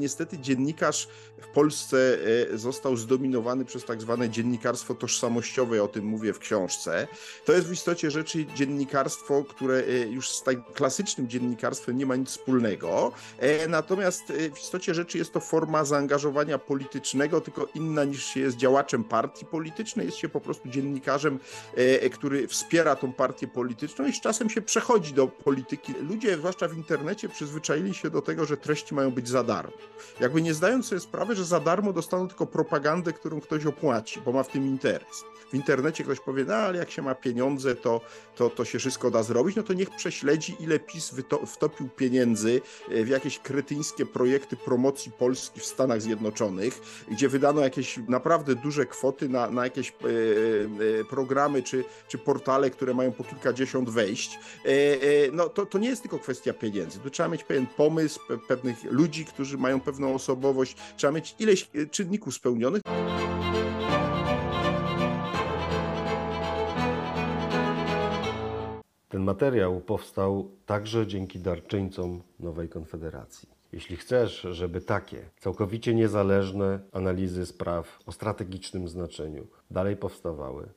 niestety dziennikarz w Polsce e, został zdominowany przez tak zwane dziennikarstwo tożsamościowe, o tym mówię w książce. To jest w istocie rzeczy dziennikarstwo, które e, już z tak klasycznym dziennikarstwem nie ma nic wspólnego, natomiast w istocie rzeczy jest to forma zaangażowania politycznego, tylko inna niż się jest działaczem partii politycznej, jest się po prostu dziennikarzem, który wspiera tą partię polityczną i z czasem się przechodzi do polityki. Ludzie, zwłaszcza w internecie, przyzwyczaili się do tego, że treści mają być za darmo. Jakby nie zdając sobie sprawy, że za darmo dostaną tylko propagandę, którą ktoś opłaci, bo ma w tym interes. W internecie ktoś powie, no ale jak się ma pieniądze, to, to, to się wszystko da zrobić, no to niech prześledzi, ile PiS wtopił pieniędzy e, w jakieś kretyńskie projekty promocji Polski w Stanach Zjednoczonych, gdzie wydano jakieś naprawdę duże kwoty na, na jakieś e, e, programy czy, czy portale, które mają po kilkadziesiąt wejść. E, e, no to, to nie jest tylko kwestia pieniędzy. Tu trzeba mieć pewien pomysł, pe, pewnych ludzi, którzy mają pewną osobowość, trzeba mieć ileś e, czynników spełnionych. Ten materiał powstał także dzięki darczyńcom Nowej Konfederacji. Jeśli chcesz, żeby takie całkowicie niezależne analizy spraw o strategicznym znaczeniu dalej powstawały,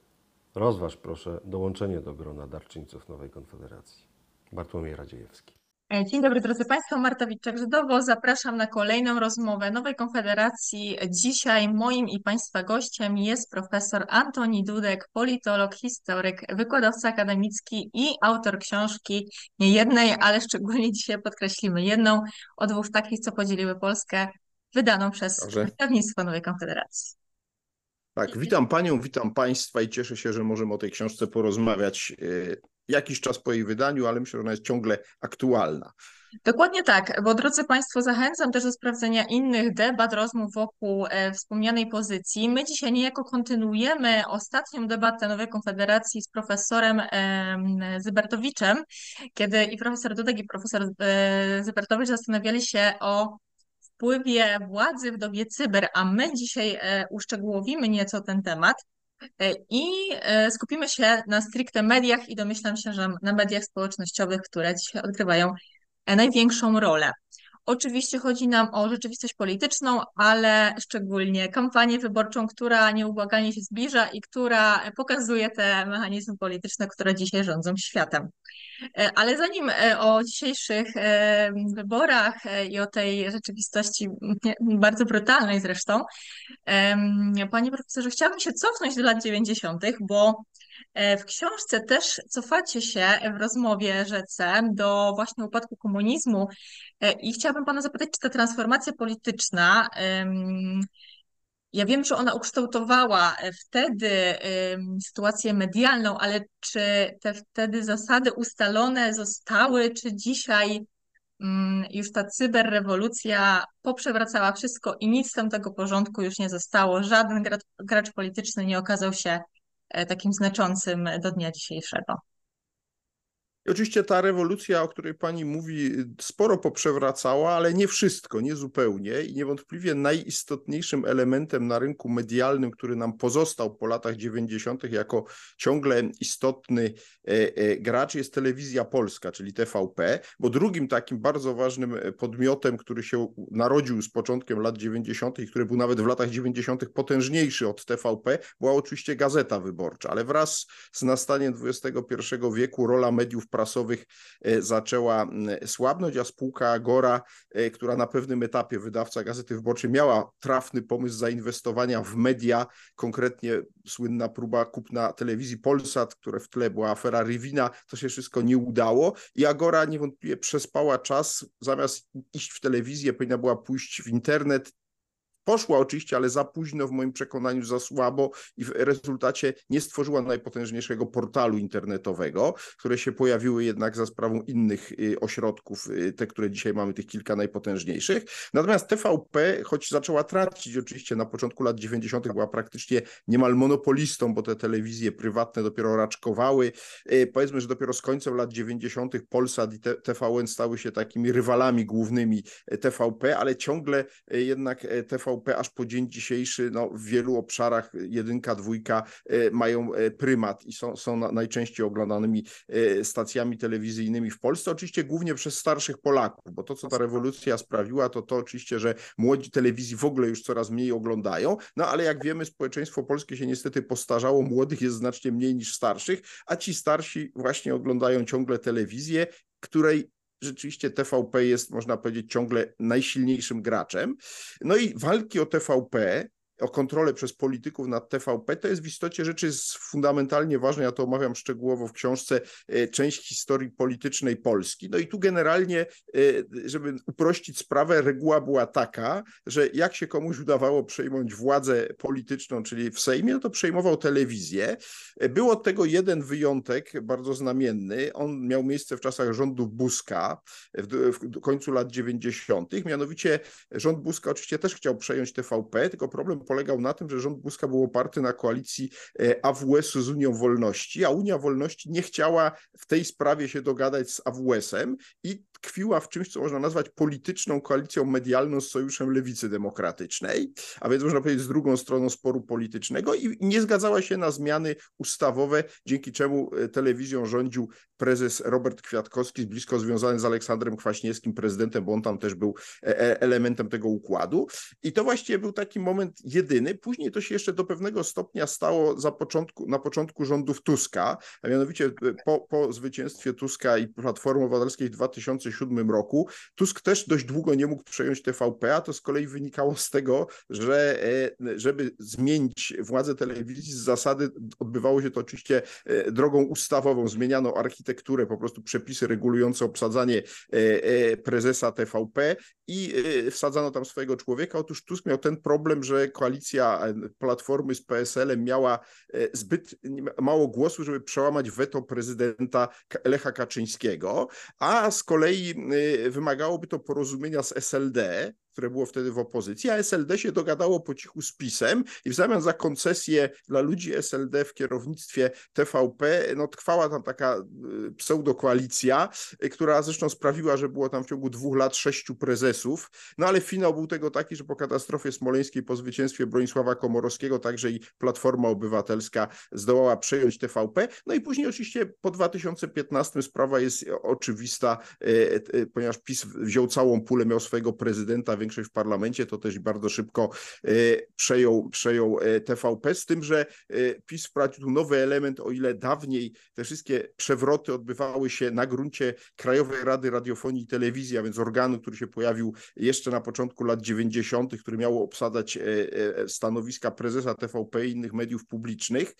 rozważ proszę dołączenie do grona darczyńców Nowej Konfederacji. Bartłomiej Radziejewski. E, Dzień dobry drodzy Państwo, Marta Witczak-Żydowo. Zapraszam na kolejną rozmowę Nowej Konfederacji. Dzisiaj moim i Państwa gościem jest profesor Antoni Dudek, politolog, historyk, wykładowca akademicki i autor książki nie jednej, ale szczególnie dzisiaj podkreślimy jedną o dwóch takich, co podzieliły Polskę, wydaną przez wydawnictwo Nowej Konfederacji. Tak, witam Panią, witam Państwa i cieszę się, że możemy o tej książce porozmawiać e, jakiś czas po jej wydaniu, ale myślę, że ona jest ciągle aktualna. Dokładnie tak, bo drodzy Państwo, zachęcam też do sprawdzenia innych debat, rozmów wokół e, wspomnianej pozycji. My dzisiaj niejako kontynuujemy ostatnią debatę Nowej Konfederacji z profesorem Zybertowiczem, kiedy i profesor Dudek i profesor e, Zybertowicz zastanawiali się o wpływie władzy w dobie cyber, a my dzisiaj e, uszczegółowimy nieco ten temat. E, I e, skupimy się na stricte mediach i domyślam się, że na mediach społecznościowych, które dzisiaj odgrywają e, największą rolę. Oczywiście chodzi nam o rzeczywistość polityczną, ale szczególnie kampanię wyborczą, która nieubłaganie się zbliża i która pokazuje te mechanizmy polityczne, które dzisiaj rządzą światem. Ale zanim o dzisiejszych wyborach i o tej rzeczywistości bardzo brutalnej zresztą, panie profesorze, chciałabym się cofnąć do lat 90., bo w książce też cofacie się w rozmowie rzece do właśnie upadku komunizmu i chciałabym pana zapytać, czy ta transformacja polityczna ja wiem, że ona ukształtowała wtedy sytuację medialną, ale czy te wtedy zasady ustalone zostały, czy dzisiaj już ta cyberrewolucja poprzewracała wszystko i nic z tamtego porządku już nie zostało? Żaden gracz, polityczny nie okazał się e, takim znaczącym do dnia dzisiejszego. I oczywiście ta rewolucja, o której pani mówi, sporo poprzewracała, ale nie wszystko, nie zupełnie. I niewątpliwie najistotniejszym elementem na rynku medialnym, który nam pozostał po latach 90., jako ciągle istotny e, e, gracz, jest telewizja polska, czyli TVP, bo drugim takim bardzo ważnym podmiotem, który się narodził z początkiem lat 90. i który był nawet w latach 90. potężniejszy od TVP, była oczywiście Gazeta Wyborcza, ale wraz z nastaniem XXI wieku rola mediów prasowych e, zaczęła słabnąć, a spółka Agora, e, która na pewnym etapie wydawca Gazety Wyborczej miała trafny pomysł zainwestowania w media, konkretnie słynna próba kupna telewizji Polsat, które w tle była afera Rywina, to się wszystko nie udało i Agora niewątpliwie przespała czas, zamiast iść w telewizję, powinna była pójść w internet Poszła oczywiście, ale za późno, w moim przekonaniu za słabo i w rezultacie nie stworzyła najpotężniejszego portalu internetowego, które się pojawiły jednak za sprawą innych y, ośrodków, y, te, które dzisiaj mamy, tych kilka najpotężniejszych. Natomiast TVP, choć zaczęła tracić oczywiście na początku lat 90., była praktycznie niemal monopolistą, bo te telewizje prywatne dopiero raczkowały. Y, powiedzmy, że dopiero z końcem lat 90. Polsat i TVN stały się takimi rywalami głównymi TVP, ale ciągle jednak TVP TVP aż po dzień dzisiejszy no, w wielu obszarach jedynka, dwójka mają prymat i są, są najczęściej oglądanymi stacjami telewizyjnymi w Polsce, oczywiście głównie przez starszych Polaków, bo to, co ta rewolucja sprawiła, to to oczywiście, że młodzi telewizji w ogóle już coraz mniej oglądają, no ale jak wiemy, społeczeństwo polskie się niestety postarzało, młodych jest znacznie mniej niż starszych, a ci starsi właśnie oglądają ciągle telewizję, której rzeczywiście TVP jest, można powiedzieć, ciągle najsilniejszym graczem. No i walki o TVP o kontrolę przez polityków nad TVP, to jest w istocie rzeczy jest fundamentalnie ważne, ja to omawiam szczegółowo w książce, e, część historii politycznej Polski. No i tu generalnie, e, żeby uprościć sprawę, reguła była taka, że jak się komuś udawało przejmować władzę polityczną, czyli w Sejmie, no to przejmował telewizję. E, był od tego jeden wyjątek, bardzo znamienny. On miał miejsce w czasach rządów Buzka, w, w końcu lat 90., mianowicie rząd Buzka oczywiście też chciał przejąć TVP, tylko problem polegał na tym, że rząd Buzka był oparty na koalicji e, AWS-u z Unią Wolności, a Unia Wolności nie chciała w tej sprawie się dogadać z AWS-em i tkwiła w czymś, co można nazwać polityczną koalicją medialną z Sojuszem Lewicy Demokratycznej, a więc można powiedzieć z drugą stroną sporu politycznego i nie zgadzała się na zmiany ustawowe, dzięki czemu e, telewizją rządził prezes Robert Kwiatkowski, blisko związany z Aleksandrem Kwaśniewskim, prezydentem, bo on tam też był e, elementem tego układu. I to właściwie był taki moment jedyny. Później to się jeszcze do pewnego stopnia stało za początku, na początku rządów Tuska, a mianowicie e, po, po zwycięstwie Tuska i Platformy Obywatelskiej w 2007 roku. Tusk też dość długo nie mógł przejąć TVP, a to z kolei wynikało z tego, że e, żeby zmienić władzę telewizji z zasady odbywało się to oczywiście e, drogą ustawową, zmieniano architekturę, po prostu przepisy regulujące obsadzanie prezesa TVP i wsadzano tam swojego człowieka. Otóż Tusk miał ten problem, że koalicja Platformy z PSL-em miała e, zbyt mało głosu, żeby przełamać weto prezydenta Lecha Kaczyńskiego, a z kolei e, wymagałoby to porozumienia z SLD, które było wtedy w opozycji, a SLD się dogadało po cichu z PiSem i w zamian za koncesję dla ludzi SLD w kierownictwie TVP, no trwała tam taka y, pseudokoalicja, y, która zresztą sprawiła, że było tam w ciągu dwóch lat sześciu prezesów, no ale finał był tego taki, że po katastrofie smoleńskiej, po zwycięstwie Bronisława Komorowskiego, także i Platforma Obywatelska zdołała przejąć TVP, no i później oczywiście po 2015 sprawa jest oczywista, y, ponieważ PiS wziął całą pulę, miał swojego prezydenta, większość w parlamencie, to też bardzo szybko e, przejął, przejął e, TVP, z tym, że e, PiS wprowadził nowy element, o ile dawniej te wszystkie przewroty odbywały się na gruncie Krajowej Rady Radiofonii i Telewizji, a więc organu, który się pojawił jeszcze na początku lat 90., który miał obsadzać stanowiska prezesa TVP i innych mediów publicznych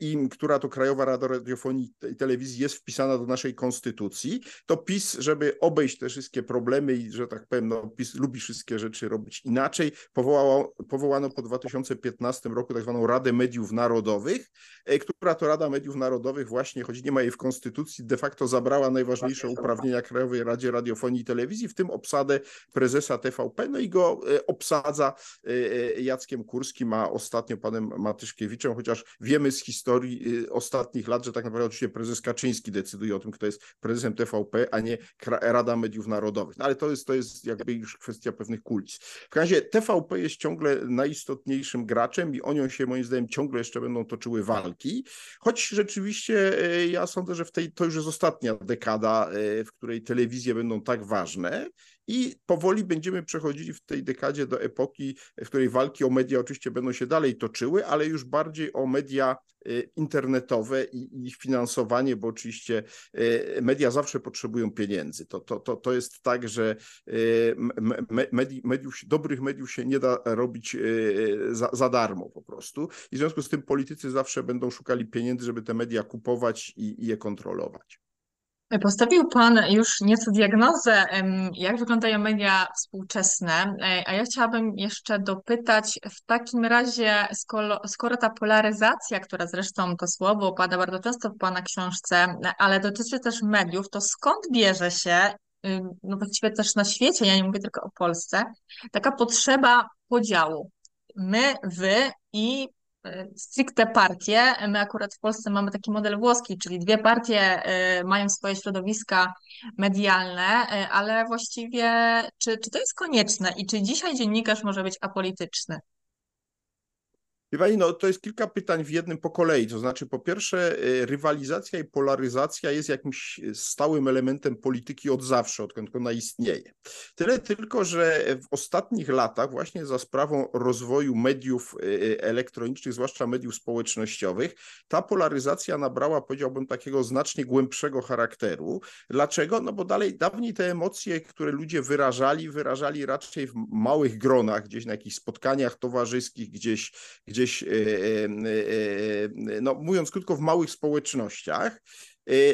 i która to Krajowa Rada Radiofonii i Telewizji jest wpisana do naszej konstytucji, to PiS, żeby obejść te wszystkie problemy i, że tak powiem, no, PiS lubi wszystkie rzeczy robić inaczej. Powołało, powołano po 2015 roku tak zwaną Radę Mediów Narodowych, e, która to Rada Mediów Narodowych właśnie, choć nie ma jej w konstytucji, de facto zabrała najważniejsze uprawnienia Krajowej Radzie Radiofonii i Telewizji, w tym obsadę prezesa TVP, no i go e, obsadza e, Jackiem Kurskim, a ostatnio panem Matyszkiewiczem, chociaż wiemy z historii ostatnich lat, że tak naprawdę oczywiście prezes Kaczyński decyduje o tym, kto jest prezesem TVP, a nie Rada Mediów Narodowych. No ale to jest, to jest jakby już kwestia pewnych kulis. W razie TVP jest ciągle najistotniejszym graczem i o nią się moim zdaniem ciągle jeszcze będą toczyły walki, choć rzeczywiście e, ja sądzę, że w tej, to już jest ostatnia dekada, e, w której telewizje będą tak ważne i powoli będziemy przechodzili w tej dekadzie do epoki, w której walki o media oczywiście będą się dalej toczyły, ale już bardziej o media y, internetowe i ich finansowanie, bo oczywiście y, media zawsze potrzebują pieniędzy. To, to, to, to jest tak, że y, mediów, dobrych mediów się nie da robić za, za darmo po prostu i w związku z tym politycy zawsze będą szukali pieniędzy, żeby te media kupować i, i je kontrolować. Postawił Pan już nieco diagnozę, jak wyglądają media współczesne, e, a ja chciałabym jeszcze dopytać w takim razie, skoro, skoro ta polaryzacja, która zresztą to słowo pada bardzo często w Pana książce, ale dotyczy też mediów, to skąd bierze się, no właściwie też na świecie, ja nie mówię tylko o Polsce, taka potrzeba podziału? My, wy i stricte partie. My akurat w Polsce mamy taki model włoski, czyli dwie partie mają swoje środowiska medialne, ale właściwie czy, czy to jest konieczne i czy dzisiaj dziennikarz może być apolityczny? Wie Pani, no to jest kilka pytań w jednym po kolei. To znaczy, po pierwsze, y, rywalizacja i polaryzacja jest jakimś stałym elementem polityki od zawsze, odkąd ona istnieje. Tyle tylko, że w ostatnich latach, właśnie za sprawą rozwoju mediów y, y, elektronicznych, zwłaszcza mediów społecznościowych, ta polaryzacja nabrała, powiedziałbym, takiego znacznie głębszego charakteru. Dlaczego? No bo dalej, dawniej te emocje, które ludzie wyrażali, wyrażali raczej w małych gronach, gdzieś na jakichś spotkaniach towarzyskich, gdzieś, gdzieś gdzieś, e, e, e, no mówiąc krótko, w małych społecznościach.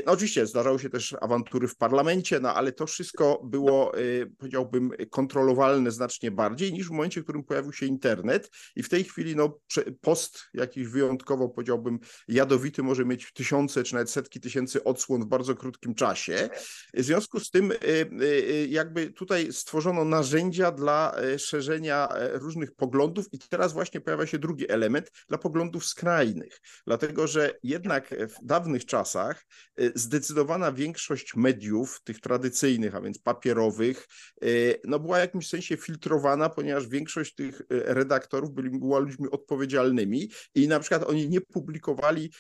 No oczywiście zdarzały się też awantury w parlamencie, no ale to wszystko było, powiedziałbym, kontrolowalne znacznie bardziej niż w momencie, w którym pojawił się internet i w tej chwili no, post jakiś wyjątkowo, powiedziałbym, jadowity może mieć tysiące czy nawet setki tysięcy odsłon w bardzo krótkim czasie. W związku z tym jakby tutaj stworzono narzędzia dla szerzenia różnych poglądów i teraz właśnie pojawia się drugi element dla poglądów skrajnych, dlatego że jednak w dawnych czasach Y, zdecydowana większość mediów, tych tradycyjnych, a więc papierowych, y, no była w jakimś sensie filtrowana, ponieważ większość tych y, redaktorów byli, była ludźmi odpowiedzialnymi i na przykład oni nie publikowali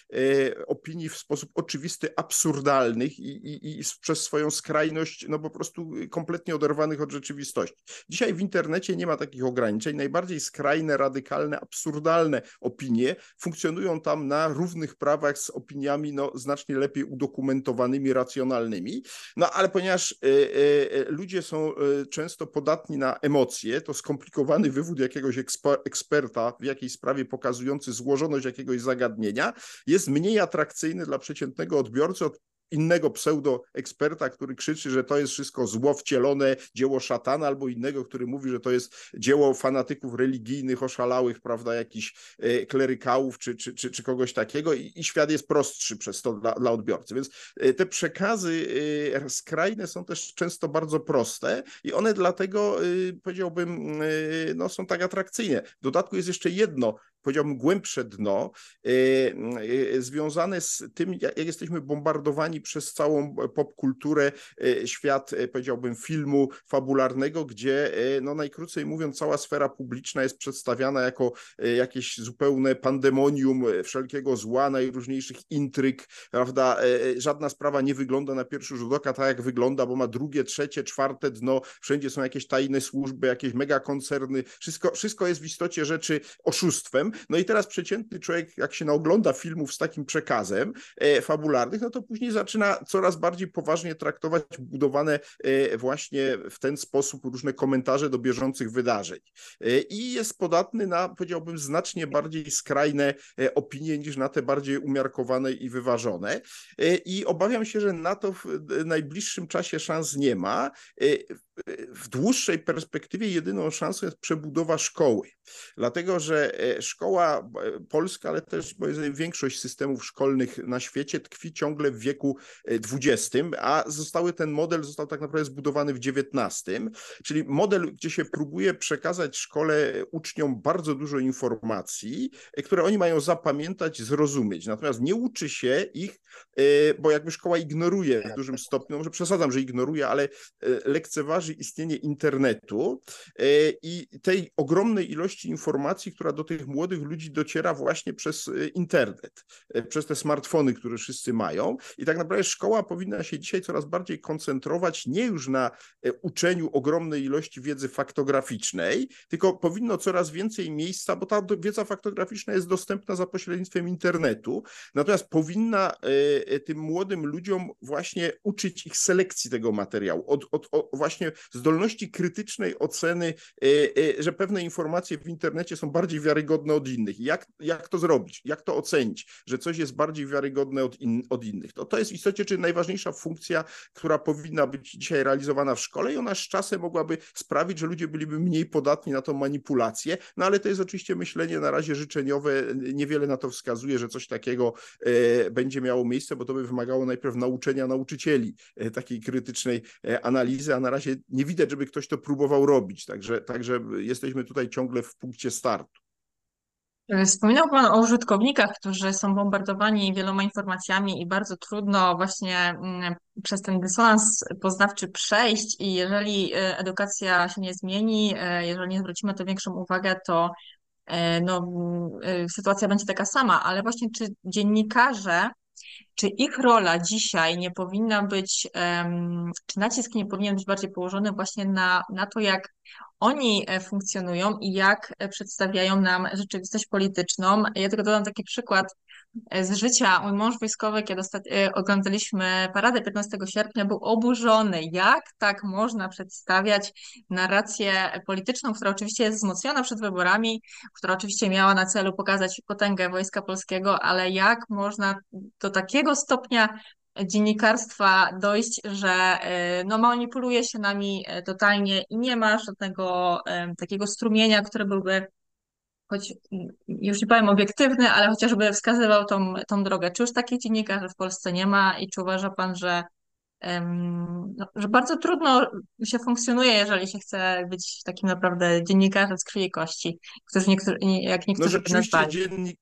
opinii w sposób oczywisty, absurdalnych i, i, i przez swoją skrajność, no po prostu kompletnie oderwanych od rzeczywistości. Dzisiaj w internecie nie ma takich ograniczeń. Najbardziej skrajne, radykalne, absurdalne opinie funkcjonują tam na równych prawach z opiniami no, znacznie lepiej udokumentowanymi, racjonalnymi. No ale ponieważ e, e, ludzie są często podatni na emocje, to skomplikowany wywód jakiegoś eksperta w jakiejś sprawie pokazujący złożoność jakiegoś zagadnienia jest mniej atrakcyjny dla przeciętnego odbiorcy od innego pseudoeksperta, który krzyczy, że to jest wszystko zło wcielone, dzieło szatana, albo innego, który mówi, że to jest dzieło fanatyków religijnych, oszalałych, prawda, jakichś e, klerykałów czy, czy, czy, czy kogoś takiego i, i świat jest prostszy przez to dla, dla odbiorcy. Więc e, te przekazy e, skrajne są też często bardzo proste i one dlatego, powiedziałbym, no, są tak atrakcyjne. W dodatku jest jeszcze jedno powiedziałbym, głębsze dno, e, e, związane z tym, jak jesteśmy bombardowani przez całą popkulturę, świat, powiedziałbym, filmu fabularnego, gdzie, no najkrócej mówiąc, cała sfera publiczna jest przedstawiana jako jakieś zupełne pandemonium wszelkiego zła, najróżniejszych intryg, prawda? Żadna sprawa nie wygląda na pierwszy rzut oka tak, jak wygląda, bo ma drugie, trzecie, czwarte dno, wszędzie są jakieś tajne służby, jakieś megakoncerny, wszystko, wszystko jest w istocie rzeczy oszustwem, no i teraz przeciętny człowiek, jak się naogląda filmów z takim przekazem e, fabularnych, no to później zaczyna coraz bardziej poważnie traktować budowane e, właśnie w ten sposób różne komentarze do bieżących wydarzeń. E, I jest podatny na, powiedziałbym, znacznie bardziej skrajne opinie niż na te bardziej umiarkowane i wyważone. I obawiam się, że na to w najbliższym czasie szans nie ma. W dłuższej perspektywie jedyną szansą jest przebudowa szkoły, dlatego że e, szkoła e, polska, ale też większość systemów szkolnych na świecie tkwi ciągle w wieku XX, e, a zostały ten model został tak naprawdę zbudowany w XIX, czyli model, gdzie się próbuje przekazać szkole uczniom bardzo dużo informacji, które oni mają zapamiętać, zrozumieć, natomiast nie uczy się ich, bo jakby szkoła ignoruje w dużym stopniu, może przesadzam, że ignoruje, ale lekceważy istnienie internetu e, i tej ogromnej ilości informacji, która do tych młodych ludzi dociera właśnie przez e, internet, e, przez te smartfony, które wszyscy mają. I tak naprawdę szkoła powinna się dzisiaj coraz bardziej koncentrować nie już na uczeniu ogromnej ilości wiedzy faktograficznej, tylko powinno coraz więcej miejsca, bo ta wiedza faktograficzna jest dostępna za pośrednictwem internetu, natomiast powinna tym młodym ludziom właśnie uczyć ich selekcji tego materiału, od, od, od właśnie zdolności krytycznej oceny, e, e, że pewne informacje w internecie są bardziej wiarygodne od innych. Jak, jak to zrobić? Jak to ocenić, że coś jest bardziej wiarygodne od, in, od innych? To, to jest w istocie czy najważniejsza funkcja, która powinna być dzisiaj realizowana w szkole i ona z czasem mogłaby sprawić, że ludzie byliby mniej podatni na tą manipulację, no ale to jest oczywiście myślenie na razie życzeniowe, niewiele na to wskazuje, że coś takiego e, będzie miało miejsce, bo to by wymagało najpierw nauczenia nauczycieli takiej krytycznej analizy, a na razie nie widać, żeby ktoś to próbował robić. Także, także jesteśmy tutaj ciągle w punkcie startu. Wspominał Pan o użytkownikach, którzy są bombardowani wieloma informacjami i bardzo trudno właśnie mm, przez ten dysonans poznawczy przejść i jeżeli e, edukacja się nie zmieni, e, jeżeli nie zwrócimy to większą uwagę, to e, no, mm, sytuacja będzie taka sama, ale właśnie czy dziennikarze, czy ich rola dzisiaj nie powinna być, czy nacisk nie powinien być bardziej położony właśnie na, na to, jak oni e, funkcjonują i jak e, przedstawiają nam rzeczywistość polityczną. Ja tylko dodam taki przykład z życia. Mój mąż wojskowy, kiedy oglądaliśmy paradę 15 sierpnia, był oburzony, jak tak można przedstawiać narrację polityczną, która oczywiście jest wzmocniona przed wyborami, która oczywiście miała na celu pokazać potęgę Wojska Polskiego, ale jak można do takiego stopnia dziennikarstwa dojść, że y, no, manipuluje się nami y, totalnie i nie ma żadnego y, takiego strumienia, który byłby choć już nie powiem obiektywny, ale chociażby wskazywał tą, tą drogę. Czy już takich dziennikarzy w Polsce nie ma i czy uważa Pan, że, no, że bardzo trudno się funkcjonuje, jeżeli się chce być takim naprawdę dziennikarzem z krwi i kości, którzy niektórzy, jak niektórzy no, rzeczywiście dziennik,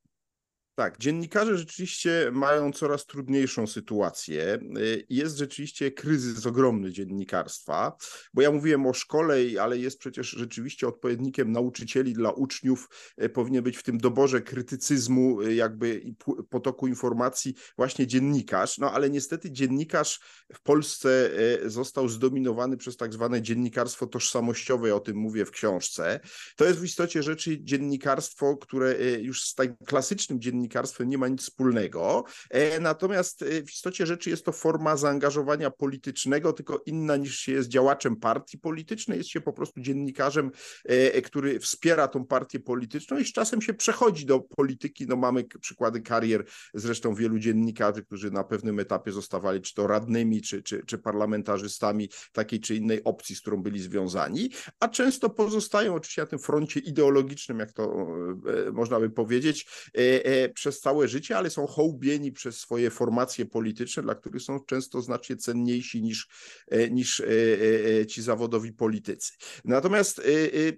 tak, dziennikarze rzeczywiście mają coraz trudniejszą sytuację. Y, jest rzeczywiście kryzys ogromny dziennikarstwa, bo ja mówiłem o szkole, ale jest przecież rzeczywiście odpowiednikiem nauczycieli dla uczniów. Y, powinien być w tym doborze krytycyzmu, y, jakby potoku informacji, właśnie dziennikarz. No ale niestety dziennikarz w Polsce został zdominowany przez tak zwane dziennikarstwo tożsamościowe, o tym mówię w książce. To jest w istocie rzeczy dziennikarstwo, które już z tak klasycznym dziennikarzem, dziennikarstwem nie ma nic wspólnego. E, natomiast e, w istocie rzeczy jest to forma zaangażowania politycznego, tylko inna niż się jest działaczem partii politycznej, jest się po prostu dziennikarzem, e, który wspiera tą partię polityczną i z czasem się przechodzi do polityki. No mamy przykłady karier zresztą wielu dziennikarzy, którzy na pewnym etapie zostawali czy to radnymi, czy, czy, czy parlamentarzystami takiej czy innej opcji, z którą byli związani, a często pozostają oczywiście na tym froncie ideologicznym, jak to można by powiedzieć, przez całe życie, ale są hołbieni przez swoje formacje polityczne, dla których są często znacznie cenniejsi niż, e, niż e, e, ci zawodowi politycy. Natomiast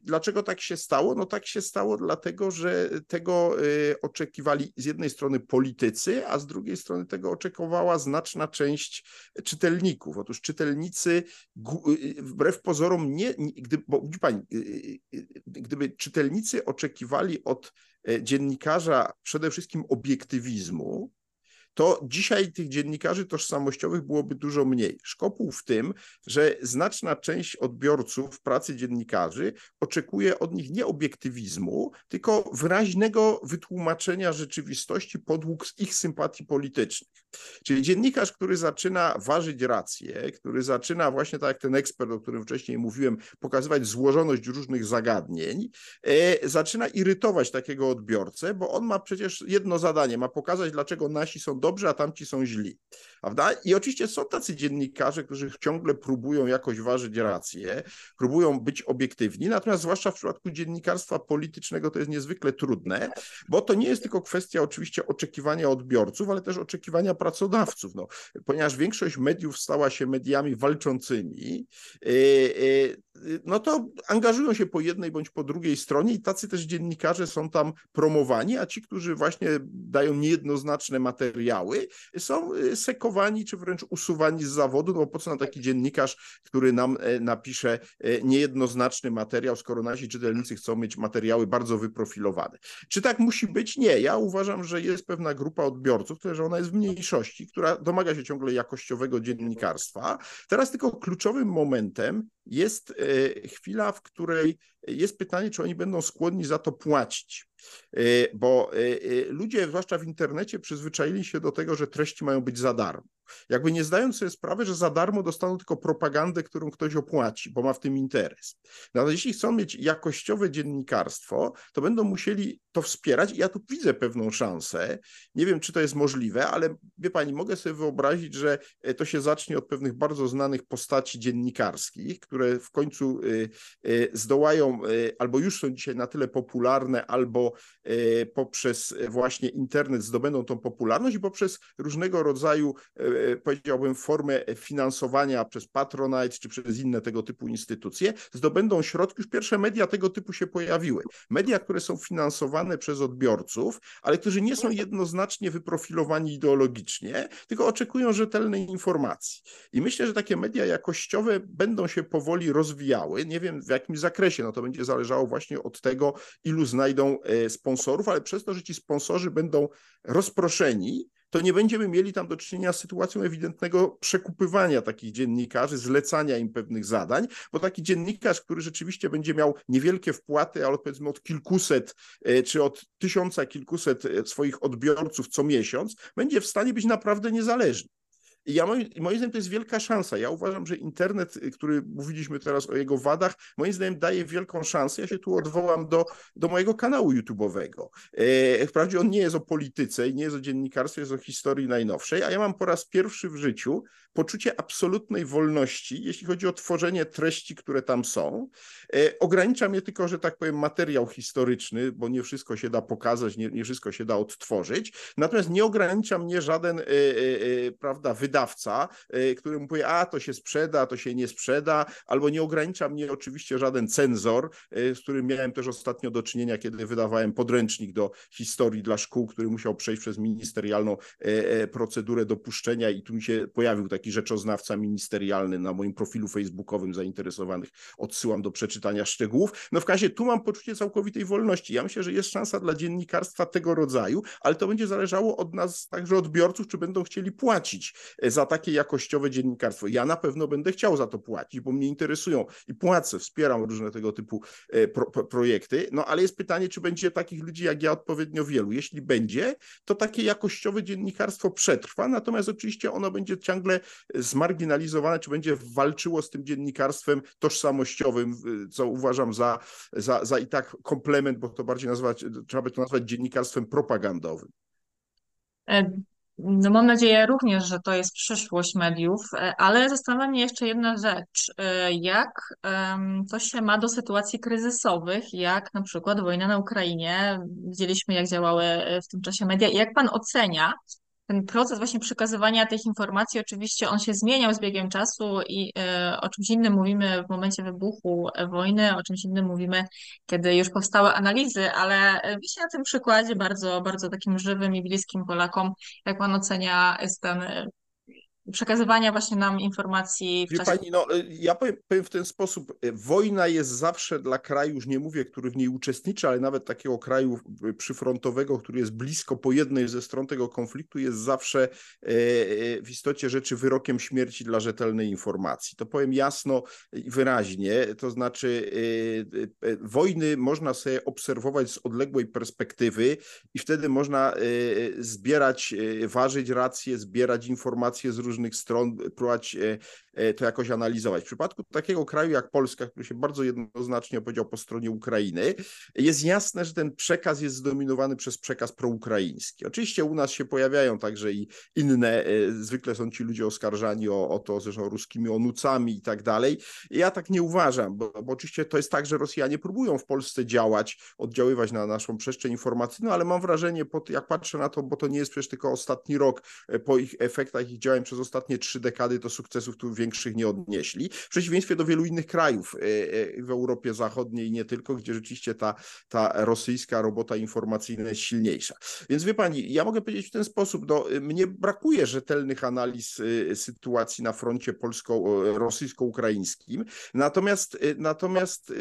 dlaczego tak się stało? No tak się stało dlatego, że tego oczekiwali z jednej strony politycy, a z drugiej strony tego oczekiwała znaczna część czytelników. Otóż czytelnicy wbrew pozorom nie, gdy, bo pani, gdyby czytelnicy oczekiwali od dziennikarza przede wszystkim obiektywizmu, to dzisiaj tych dziennikarzy tożsamościowych byłoby dużo mniej. Szkopuł w tym, że znaczna część odbiorców pracy dziennikarzy oczekuje od nich nie obiektywizmu, tylko wyraźnego wytłumaczenia rzeczywistości podług ich sympatii politycznych. Czyli dziennikarz, który zaczyna ważyć rację, który zaczyna właśnie tak jak ten ekspert, o którym wcześniej mówiłem, pokazywać złożoność różnych zagadnień, e, zaczyna irytować takiego odbiorcę, bo on ma przecież jedno zadanie, ma pokazać, dlaczego nasi są dobrzy, a tamci są źli. Prawda? I oczywiście są tacy dziennikarze, którzy ciągle próbują jakoś ważyć rację, próbują być obiektywni, natomiast zwłaszcza w przypadku dziennikarstwa politycznego to jest niezwykle trudne, bo to nie jest tylko kwestia oczywiście oczekiwania odbiorców, ale też oczekiwania pracodawców. No, ponieważ większość mediów stała się mediami walczącymi, e, e, no to angażują się po jednej bądź po drugiej stronie i tacy też dziennikarze są tam promowani, a ci, którzy właśnie dają niejednoznaczne materiały, są e, sekowani czy wręcz usuwani z zawodu, no bo po co na taki dziennikarz, który nam napisze niejednoznaczny materiał, skoro nasi czytelnicy chcą mieć materiały bardzo wyprofilowane. Czy tak musi być? Nie. Ja uważam, że jest pewna grupa odbiorców, że ona jest w mniejszości mniejszości, która domaga się ciągle jakościowego dziennikarstwa. Teraz tylko kluczowym momentem jest e, chwila, w której jest pytanie, czy oni będą skłonni za to płacić. E, bo e, ludzie, zwłaszcza w internecie, przyzwyczaili się do tego, że treści mają być za darmo. Jakby nie zdając sobie sprawy, że za darmo dostaną tylko propagandę, którą ktoś opłaci, bo ma w tym interes. Natomiast jeśli chcą mieć jakościowe dziennikarstwo, to będą musieli to wspierać i ja tu widzę pewną szansę. Nie wiem, czy to jest możliwe, ale wie pani, mogę sobie wyobrazić, że to się zacznie od pewnych bardzo znanych postaci dziennikarskich, które w końcu y, y, zdołają, y, albo już są dzisiaj na tyle popularne, albo poprzez właśnie internet zdobędą tą popularność i poprzez różnego rodzaju powiedziałbym, formę finansowania przez Patronite czy przez inne tego typu instytucje, zdobędą środki. Już pierwsze media tego typu się pojawiły. Media, które są finansowane przez odbiorców, ale którzy nie są jednoznacznie wyprofilowani ideologicznie, tylko oczekują rzetelnej informacji. I myślę, że takie media jakościowe będą się powoli rozwijały. Nie wiem w jakim zakresie, no to będzie zależało właśnie od tego, ilu znajdą e, sponsorów, ale przez to, że ci sponsorzy będą rozproszeni, to nie będziemy mieli tam do czynienia z sytuacją ewidentnego przekupywania takich dziennikarzy, zlecania im pewnych zadań, bo taki dziennikarz, który rzeczywiście będzie miał niewielkie wpłaty, ale powiedzmy od kilkuset e, czy od tysiąca kilkuset e, swoich odbiorców co miesiąc, będzie w stanie być naprawdę niezależny. Ja moim, moim zdaniem to jest wielka szansa. Ja uważam, że internet, y, który mówiliśmy teraz o jego wadach, moim zdaniem daje wielką szansę. Ja się tu odwołam do, do mojego kanału YouTube'owego. E, wprawdzie on nie jest o polityce i nie jest o dziennikarstwie, jest o historii najnowszej, a ja mam po raz pierwszy w życiu poczucie absolutnej wolności, jeśli chodzi o tworzenie treści, które tam są. E, ogranicza mnie tylko, że tak powiem, materiał historyczny, bo nie wszystko się da pokazać, nie, nie wszystko się da odtworzyć. Natomiast nie ogranicza mnie żaden, e, e, prawda, wydawca, który mu powie, a to się sprzeda, to się nie sprzeda, albo nie ogranicza mnie oczywiście żaden cenzor, z którym miałem też ostatnio do czynienia, kiedy wydawałem podręcznik do historii dla szkół, który musiał przejść przez ministerialną procedurę dopuszczenia i tu mi się pojawił taki taki rzeczoznawca ministerialny na moim profilu facebookowym zainteresowanych. Odsyłam do przeczytania szczegółów. No w razie tu mam poczucie całkowitej wolności. Ja myślę, że jest szansa dla dziennikarstwa tego rodzaju, ale to będzie zależało od nas, także odbiorców, czy będą chcieli płacić e, za takie jakościowe dziennikarstwo. Ja na pewno będę chciał za to płacić, bo mnie interesują i płacę, wspieram różne tego typu e, pro, projekty. No ale jest pytanie, czy będzie takich ludzi jak ja odpowiednio wielu. Jeśli będzie, to takie jakościowe dziennikarstwo przetrwa, natomiast oczywiście ono będzie ciągle zmarginalizowane, czy będzie walczyło z tym dziennikarstwem tożsamościowym, co uważam za, za, za i tak komplement, bo to bardziej nazwać, trzeba by to nazwać dziennikarstwem propagandowym. E, no mam nadzieję również, że to jest przyszłość mediów, e, ale zastanawia mnie jeszcze jedna rzecz. E, jak to się ma do sytuacji kryzysowych, jak na przykład wojna na Ukrainie? Widzieliśmy, jak działały w tym czasie media. Jak pan ocenia ten proces właśnie przekazywania tych informacji, oczywiście on się zmieniał z biegiem czasu i e, o czymś innym mówimy w momencie wybuchu wojny, o czymś innym mówimy, kiedy już powstały analizy, ale widzę na tym przykładzie bardzo, bardzo takim żywym i bliskim Polakom, jak pan ocenia ten przekazywania właśnie nam informacji w czasie... Pani, no, y, ja powiem, powiem, w ten sposób, y, wojna jest zawsze dla kraju, już nie mówię, który w niej uczestniczy, ale nawet takiego kraju y, przyfrontowego, który jest blisko po jednej ze stron tego konfliktu, jest zawsze w istocie rzeczy wyrokiem śmierci dla rzetelnej informacji. To powiem jasno i wyraźnie, to znaczy wojny można sobie obserwować z odległej perspektywy i wtedy można zbierać, ważyć racje, zbierać informacje z różnych różnych stron, próbować e, to jakoś analizować. W przypadku takiego kraju jak Polska, który się bardzo jednoznacznie opowiedział po stronie Ukrainy, jest jasne, że ten przekaz jest zdominowany przez przekaz proukraiński. Oczywiście u nas się pojawiają także i inne, e, zwykle są ci ludzie oskarżani o, o to, zresztą ruskimi onucami i tak dalej. Ja tak nie uważam, bo, bo oczywiście to jest tak, że Rosjanie próbują w Polsce działać, oddziaływać na naszą przestrzeń informacyjną, ale mam wrażenie, jak patrzę na to, bo to nie jest przecież tylko ostatni rok po ich efektach ich działań przez ostatnie trzy dekady to sukcesów tu większych nie odnieśli. W przeciwieństwie do wielu innych krajów e, e, w Europie Zachodniej nie tylko, gdzie rzeczywiście ta, ta rosyjska robota informacyjna jest silniejsza. Więc wie pani, ja mogę powiedzieć w ten sposób, no, mnie brakuje rzetelnych analiz e, sytuacji na froncie polsko-rosyjsko-ukraińskim, natomiast, natomiast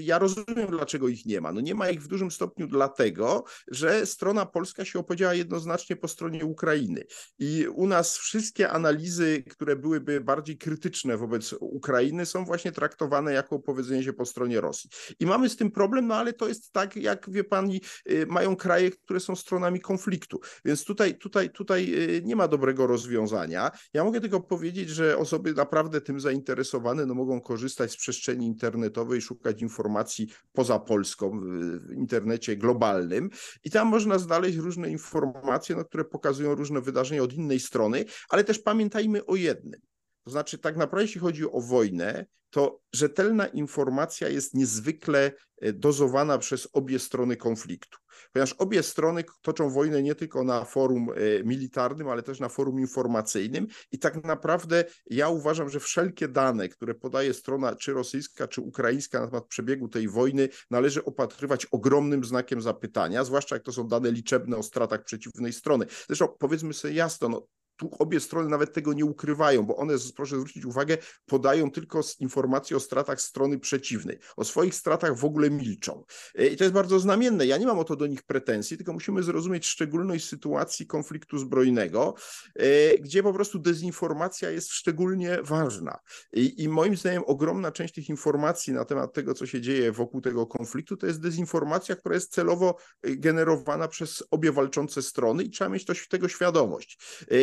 ja rozumiem, dlaczego ich nie ma. No nie ma ich w dużym stopniu dlatego, że strona polska się opowiedziała jednoznacznie po stronie Ukrainy i u nas wszystkie analizy, które byłyby bardziej krytyczne wobec Ukrainy, są właśnie traktowane jako powiedzenie się po stronie Rosji. I mamy z tym problem, no ale to jest tak, jak wie pani, y, mają kraje, które są stronami konfliktu. Więc tutaj, tutaj, tutaj y, nie ma dobrego rozwiązania. Ja mogę tylko powiedzieć, że osoby naprawdę tym zainteresowane no, mogą korzystać z przestrzeni internetowej, szukać informacji poza Polską, w internecie globalnym i tam można znaleźć różne informacje, no, które pokazują różne wydarzenia od innej strony, ale też pamiętajmy o jednym. To znaczy, tak naprawdę, jeśli chodzi o wojnę, to rzetelna informacja jest niezwykle e, dozowana przez obie strony konfliktu, ponieważ obie strony toczą wojnę nie tylko na forum e, militarnym, ale też na forum informacyjnym i tak naprawdę ja uważam, że wszelkie dane, które podaje strona czy rosyjska, czy ukraińska na temat przebiegu tej wojny, należy opatrywać ogromnym znakiem zapytania, zwłaszcza jak to są dane liczebne o stratach przeciwnej strony. Zresztą powiedzmy sobie jasno, no, tu obie strony nawet tego nie ukrywają, bo one, proszę zwrócić uwagę, podają tylko informacje o stratach strony przeciwnej. O swoich stratach w ogóle milczą. E, I to jest bardzo znamienne. Ja nie mam o to do nich pretensji, tylko musimy zrozumieć szczególność sytuacji konfliktu zbrojnego, e, gdzie po prostu dezinformacja jest szczególnie ważna. I, I moim zdaniem ogromna część tych informacji na temat tego, co się dzieje wokół tego konfliktu, to jest dezinformacja, która jest celowo e, generowana przez obie walczące strony i trzeba mieć to, tego świadomość.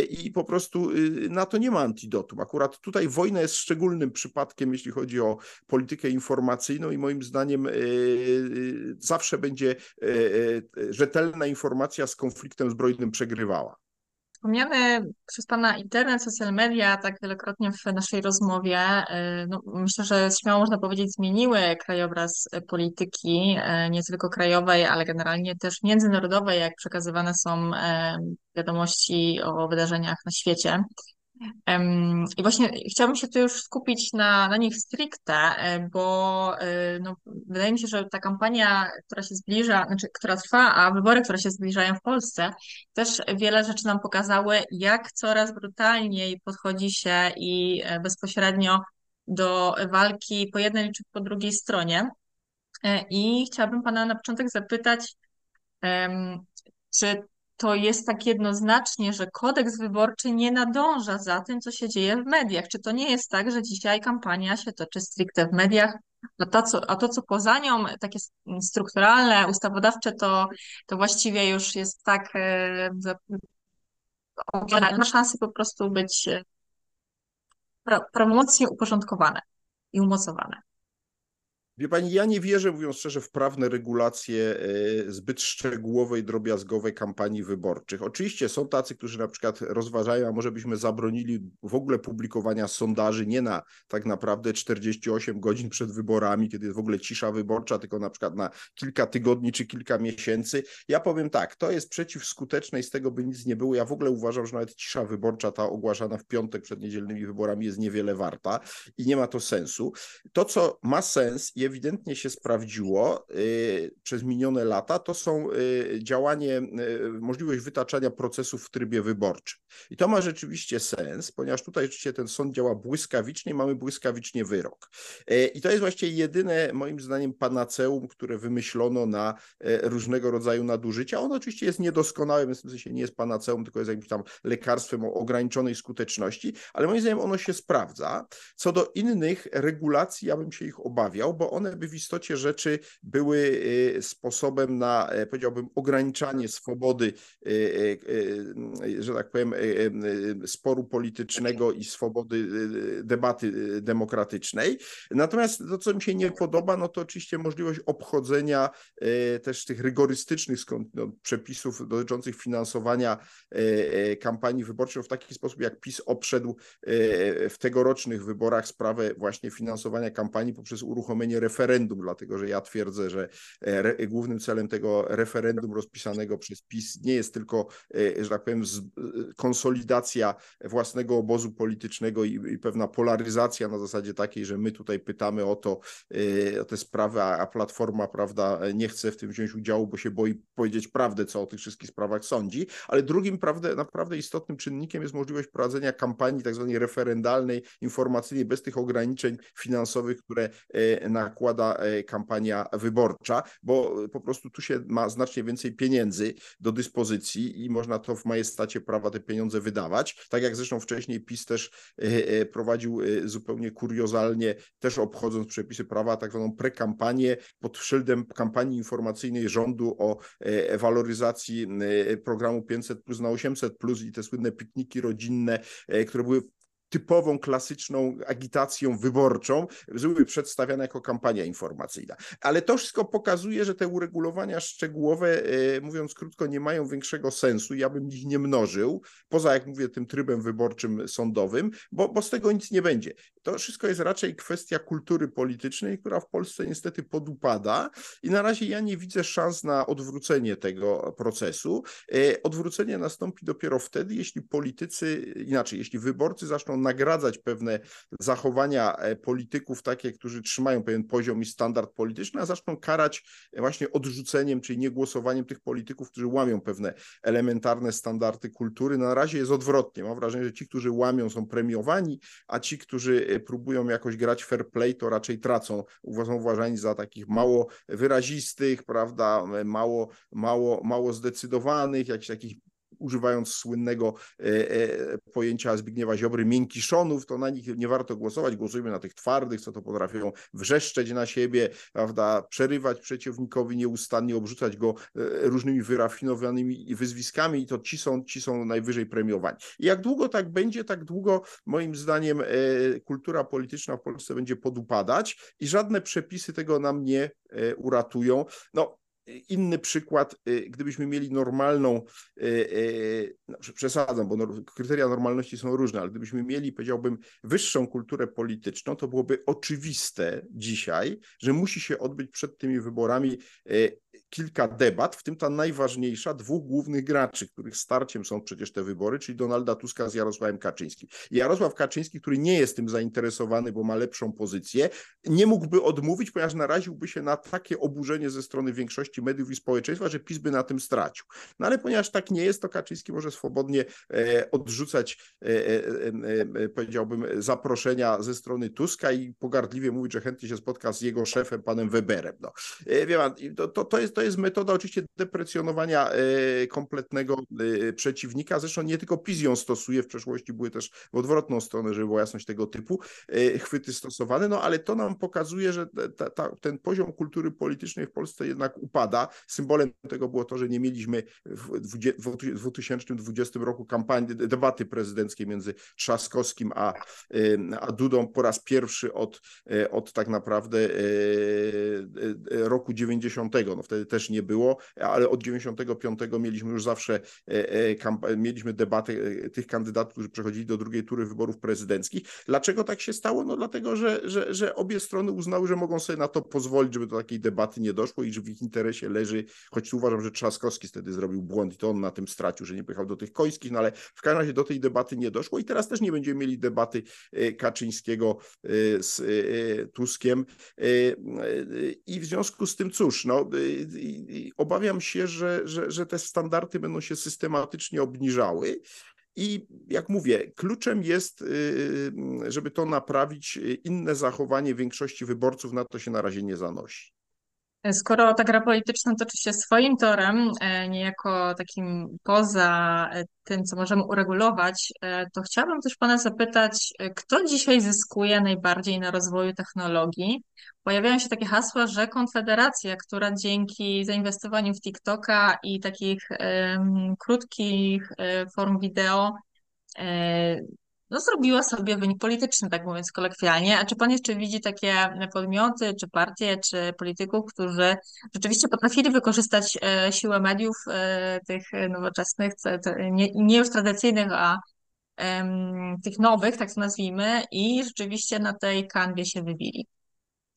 I i po prostu y, na to nie ma antidotum. Akurat tutaj wojna jest szczególnym przypadkiem, jeśli chodzi o politykę informacyjną i moim zdaniem y, y, zawsze będzie rzetelna informacja z konfliktem zbrojnym przegrywała. Wspomniany przez Pana internet, social media, tak wielokrotnie w naszej rozmowie, no, myślę, że śmiało można powiedzieć, zmieniły krajobraz polityki, nie tylko krajowej, ale generalnie też międzynarodowej, jak przekazywane są wiadomości o wydarzeniach na świecie. I właśnie chciałabym się tu już skupić na, na nich stricte, e, bo e, no, wydaje mi się, że ta kampania, która się zbliża, znaczy, która trwa, a wybory, które się zbliżają w Polsce, też wiele rzeczy nam pokazały, jak coraz brutalniej podchodzi się i e, bezpośrednio do walki po jednej czy po drugiej stronie. I chciałabym Pana na początek zapytać, czy to jest tak jednoznacznie, że kodeks wyborczy nie nadąża za tym, co się dzieje w mediach. Czy to nie jest tak, że dzisiaj kampania się toczy stricte w mediach, a to, co, a to, co poza nią, takie strukturalne, ustawodawcze, to, to właściwie już jest tak, e, ma szansę po prostu być e, promocnie uporządkowane i umocowane. Wie pani, ja nie wierzę, mówiąc szczerze, w prawne regulacje e, zbyt szczegółowej, drobiazgowej kampanii wyborczych. Oczywiście są tacy, którzy na przykład rozważają, a może byśmy zabronili w ogóle publikowania sondaży nie na tak naprawdę 48 godzin przed wyborami, kiedy jest w ogóle cisza wyborcza, tylko na przykład na kilka tygodni czy kilka miesięcy. Ja powiem tak, to jest przeciwskuteczne i z tego by nic nie było. Ja w ogóle uważam, że nawet cisza wyborcza, ta ogłaszana w piątek przed niedzielnymi wyborami jest niewiele warta i nie ma to sensu. To, co ma sens i ewidentnie się sprawdziło y, przez minione lata, to są y, działanie, y, możliwość wytaczania procesów w trybie wyborczym. I to ma rzeczywiście sens, ponieważ tutaj rzeczywiście ten sąd działa błyskawicznie, mamy błyskawicznie wyrok. I to jest właściwie jedyne, moim zdaniem, panaceum, które wymyślono na różnego rodzaju nadużycia. Ono oczywiście jest niedoskonałe, więc w sensie nie jest panaceum, tylko jest jakimś tam lekarstwem o ograniczonej skuteczności, ale moim zdaniem ono się sprawdza. Co do innych regulacji, ja bym się ich obawiał, bo one by w istocie rzeczy były y, sposobem na, e, powiedziałbym, ograniczanie swobody, y, y, że tak powiem, sporu politycznego i swobody debaty demokratycznej. Natomiast to, co mi się nie podoba, no to oczywiście możliwość obchodzenia też tych rygorystycznych no, przepisów dotyczących finansowania kampanii wyborczej w taki sposób, jak PiS obszedł w tegorocznych wyborach sprawę właśnie finansowania kampanii poprzez uruchomienie referendum dlatego że ja twierdzę, że e, głównym celem tego referendum rozpisanego przez PiS nie jest tylko, e, że tak powiem, z, e, konsolidacja własnego obozu politycznego i, i, pewna polaryzacja na zasadzie takiej, że my tutaj pytamy o to, o te sprawy, a, a Platforma, prawda, nie chce w tym wziąć udziału, bo się boi powiedzieć prawdę, co o tych wszystkich sprawach sądzi, ale drugim prawdę, naprawdę istotnym czynnikiem jest możliwość prowadzenia kampanii tak zwanej referendalnej, informacyjnej, bez tych ograniczeń finansowych, które nakładają zakłada e, kampania wyborcza, bo po prostu tu się ma znacznie więcej pieniędzy do dyspozycji i można to w majestacie prawa te pieniądze wydawać. Tak jak zresztą wcześniej PiS też e, e, prowadził zupełnie kuriozalnie, też obchodząc przepisy prawa, tak zwaną prekampanię pod szyldem kampanii informacyjnej rządu o waloryzacji programu 500 plus na 800 plus i te słynne pikniki rodzinne, które były typową, klasyczną agitacją wyborczą, były przedstawiane jako kampania informacyjna. Ale to wszystko pokazuje, że te uregulowania szczegółowe, e, mówiąc krótko, nie mają większego sensu. Ja bym ich nie mnożył, poza, jak mówię, tym trybem wyborczym sądowym, bo, bo z tego nic nie będzie. To wszystko jest raczej kwestia kultury politycznej, która w Polsce niestety podupada i na razie ja nie widzę szans na odwrócenie tego procesu. E, odwrócenie nastąpi dopiero wtedy, jeśli politycy, inaczej, jeśli wyborcy zaczną nagradzać pewne zachowania e, polityków, takie, którzy trzymają pewien poziom i standard polityczny, a zaczną karać właśnie odrzuceniem, czyli niegłosowaniem tych polityków, którzy łamią pewne elementarne standardy kultury. Na razie jest odwrotnie. Mam wrażenie, że ci, którzy łamią, są premiowani, a ci, którzy e, próbują jakoś grać fair play, to raczej tracą, są uważani za takich mało wyrazistych, prawda, mało, mało, mało zdecydowanych, jakichś takich używając słynnego e, e, pojęcia Zbigniewa Ziobry, miękiszonów, to na nich nie warto głosować, głosujmy na tych twardych, co to potrafią wrzeszczeć na siebie, prawda, przerywać przeciwnikowi nieustannie, obrzucać go e, różnymi wyrafinowanymi wyzwiskami i to ci są, ci są najwyżej premiowani. I jak długo tak będzie, tak długo moim zdaniem kultura polityczna w Polsce będzie podupadać i żadne przepisy tego nam nie uratują. No, Inny przykład, y, gdybyśmy mieli normalną, y, y, no, przesadzam, bo kryteria normalności są różne, ale gdybyśmy mieli, powiedziałbym, wyższą kulturę polityczną, to byłoby oczywiste dzisiaj, że musi się odbyć przed tymi wyborami kilka debat, w tym ta najważniejsza, dwóch głównych graczy, których starciem są przecież te wybory, czyli Donalda Tuska z Jarosławem Kaczyńskim. Jarosław Kaczyński, który nie jest tym zainteresowany, bo ma lepszą pozycję, nie mógłby odmówić, ponieważ naraziłby się na takie oburzenie ze strony większości mediów i społeczeństwa, że PiS by na tym stracił. No ale ponieważ tak nie jest, to Kaczyński może swobodnie e, odrzucać, e, e, powiedziałbym, zaproszenia ze strony Tuska i pogardliwie mówić, że chętnie się spotka z jego szefem, panem Weberem. No. Wie pan, to, to, to jest, to jest metoda oczywiście deprecjonowania e, kompletnego e, przeciwnika. Zresztą nie tylko PiS ją stosuje, w przeszłości były też w odwrotną stronę, żeby była jasność tego typu e, chwyty stosowane, no ale to nam pokazuje, że ta, ta, ten poziom kultury politycznej w Polsce jednak upada. Symbolem tego było to, że nie mieliśmy w 2020 roku kampanii, debaty prezydenckiej między Trzaskowskim a, a Dudą po raz pierwszy od, od tak naprawdę roku 90. No wtedy też nie było, ale od 95 mieliśmy już zawsze e, e, mieliśmy debatę e, tych kandydatów, którzy przechodzili do drugiej tury wyborów prezydenckich. Dlaczego tak się stało? No dlatego, że, że, że obie strony uznały, że mogą sobie na to pozwolić, żeby do takiej debaty nie doszło i że w ich interesie leży, choć uważam, że Trzaskowski wtedy zrobił błąd i to on na tym stracił, że nie pojechał do tych końskich, no ale w każdym razie do tej debaty nie doszło i teraz też nie będziemy mieli debaty Kaczyńskiego z Tuskiem i w związku z tym cóż, no obawiam się, że, że, że te standardy będą się systematycznie obniżały. I jak mówię, kluczem jest, y, y, żeby to naprawić, inne zachowanie większości wyborców, na to się na razie nie zanosi. Skoro ta gra polityczna toczy się swoim torem, e, niejako takim poza e, tym, co możemy uregulować, e, to chciałabym też Pana zapytać, kto dzisiaj zyskuje najbardziej na rozwoju technologii? Pojawiają się takie hasła, że Konfederacja, która dzięki zainwestowaniu w TikToka i takich um, krótkich form wideo no, zrobiła sobie wynik polityczny, tak mówiąc kolokwialnie. A czy pan jeszcze widzi takie podmioty, czy partie, czy polityków, którzy rzeczywiście potrafili wykorzystać e, siłę mediów e, tych nowoczesnych, nie, nie już tradycyjnych, a tych nowych, tak to nazwijmy, i rzeczywiście na tej kanwie się wybili?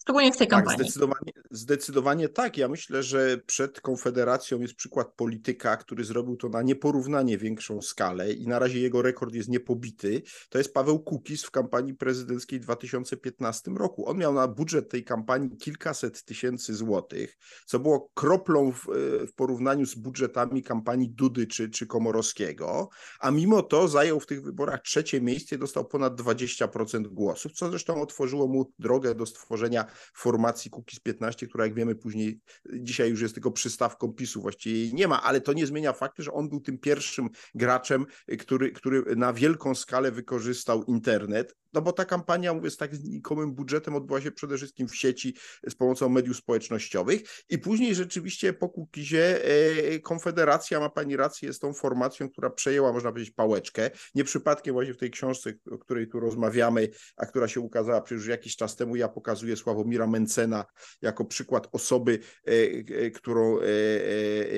Szczególnie w tej tak, kampanii. Zdecydowanie, zdecydowanie tak. Ja myślę, że przed Konfederacją jest przykład polityka, który zrobił to na nieporównanie większą skalę i na razie jego rekord jest niepobity. To jest Paweł Kukis w kampanii prezydenckiej w 2015 roku. On miał na budżet tej kampanii kilkaset tysięcy złotych, co było kroplą w, w porównaniu z budżetami kampanii Dudy czy, czy Komorowskiego, a mimo to zajął w tych wyborach trzecie miejsce i dostał ponad 20% głosów, co zresztą otworzyło mu drogę do stworzenia formacji Kukiz 15, która jak wiemy później, dzisiaj już jest tylko przystawką PiSu, właściwie jej nie ma, ale to nie zmienia faktu, że on był tym pierwszym graczem, który, który na wielką skalę wykorzystał internet. No bo ta kampania, mówię, z tak znikomym budżetem odbyła się przede wszystkim w sieci z pomocą mediów społecznościowych i później rzeczywiście po Kukizie e, Konfederacja, ma pani rację, jest tą formacją, która przejęła, można powiedzieć, pałeczkę. Nie przypadkiem właśnie w tej książce, o której tu rozmawiamy, a która się ukazała przecież jakiś czas temu, ja pokazuję Sławomira Mencena jako przykład osoby, e, e, którą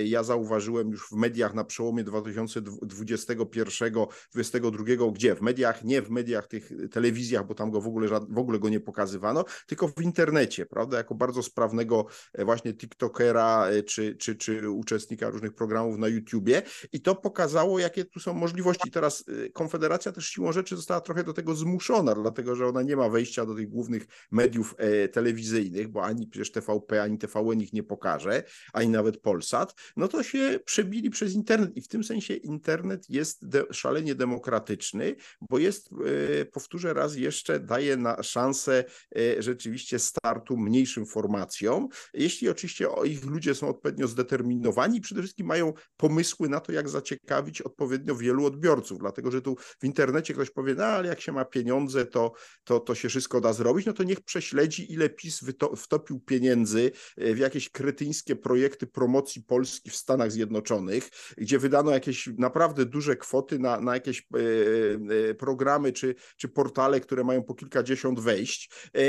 ja zauważyłem już w mediach na przełomie 2021-2022, gdzie? W mediach, nie w mediach tych telewizjach, bo tam go w ogóle, w ogóle go nie pokazywano, tylko w internecie, prawda, jako bardzo sprawnego e, właśnie TikTokera e, czy, czy, czy uczestnika różnych programów na YouTubie i to pokazało, jakie tu są możliwości. Teraz e, Konfederacja też siłą rzeczy została trochę do tego zmuszona, dlatego że ona nie ma wejścia do tych głównych mediów telewizyjnych, bo ani przecież TVP, ani TVN ich nie pokaże, ani nawet Polsat, no to się przebili przez internet. I w tym sensie internet jest de szalenie demokratyczny, bo jest, powtórzę raz jeszcze, daje na szansę rzeczywiście startu mniejszym formacjom, jeśli oczywiście ich ludzie są odpowiednio zdeterminowani przede wszystkim mają pomysły na to, jak zaciekawić odpowiednio wielu odbiorców, dlatego że tu w internecie ktoś powie, no ale jak się ma pieniądze, to, to, to się wszystko da zrobić, no to niech prześledzi, ile PiS wtopił pieniędzy w jakieś kretyńskie projekty promocji Polski w Stanach Zjednoczonych, gdzie wydano jakieś naprawdę duże kwoty na, na jakieś e, e, programy czy, czy portale, które mają po kilkadziesiąt wejść. E,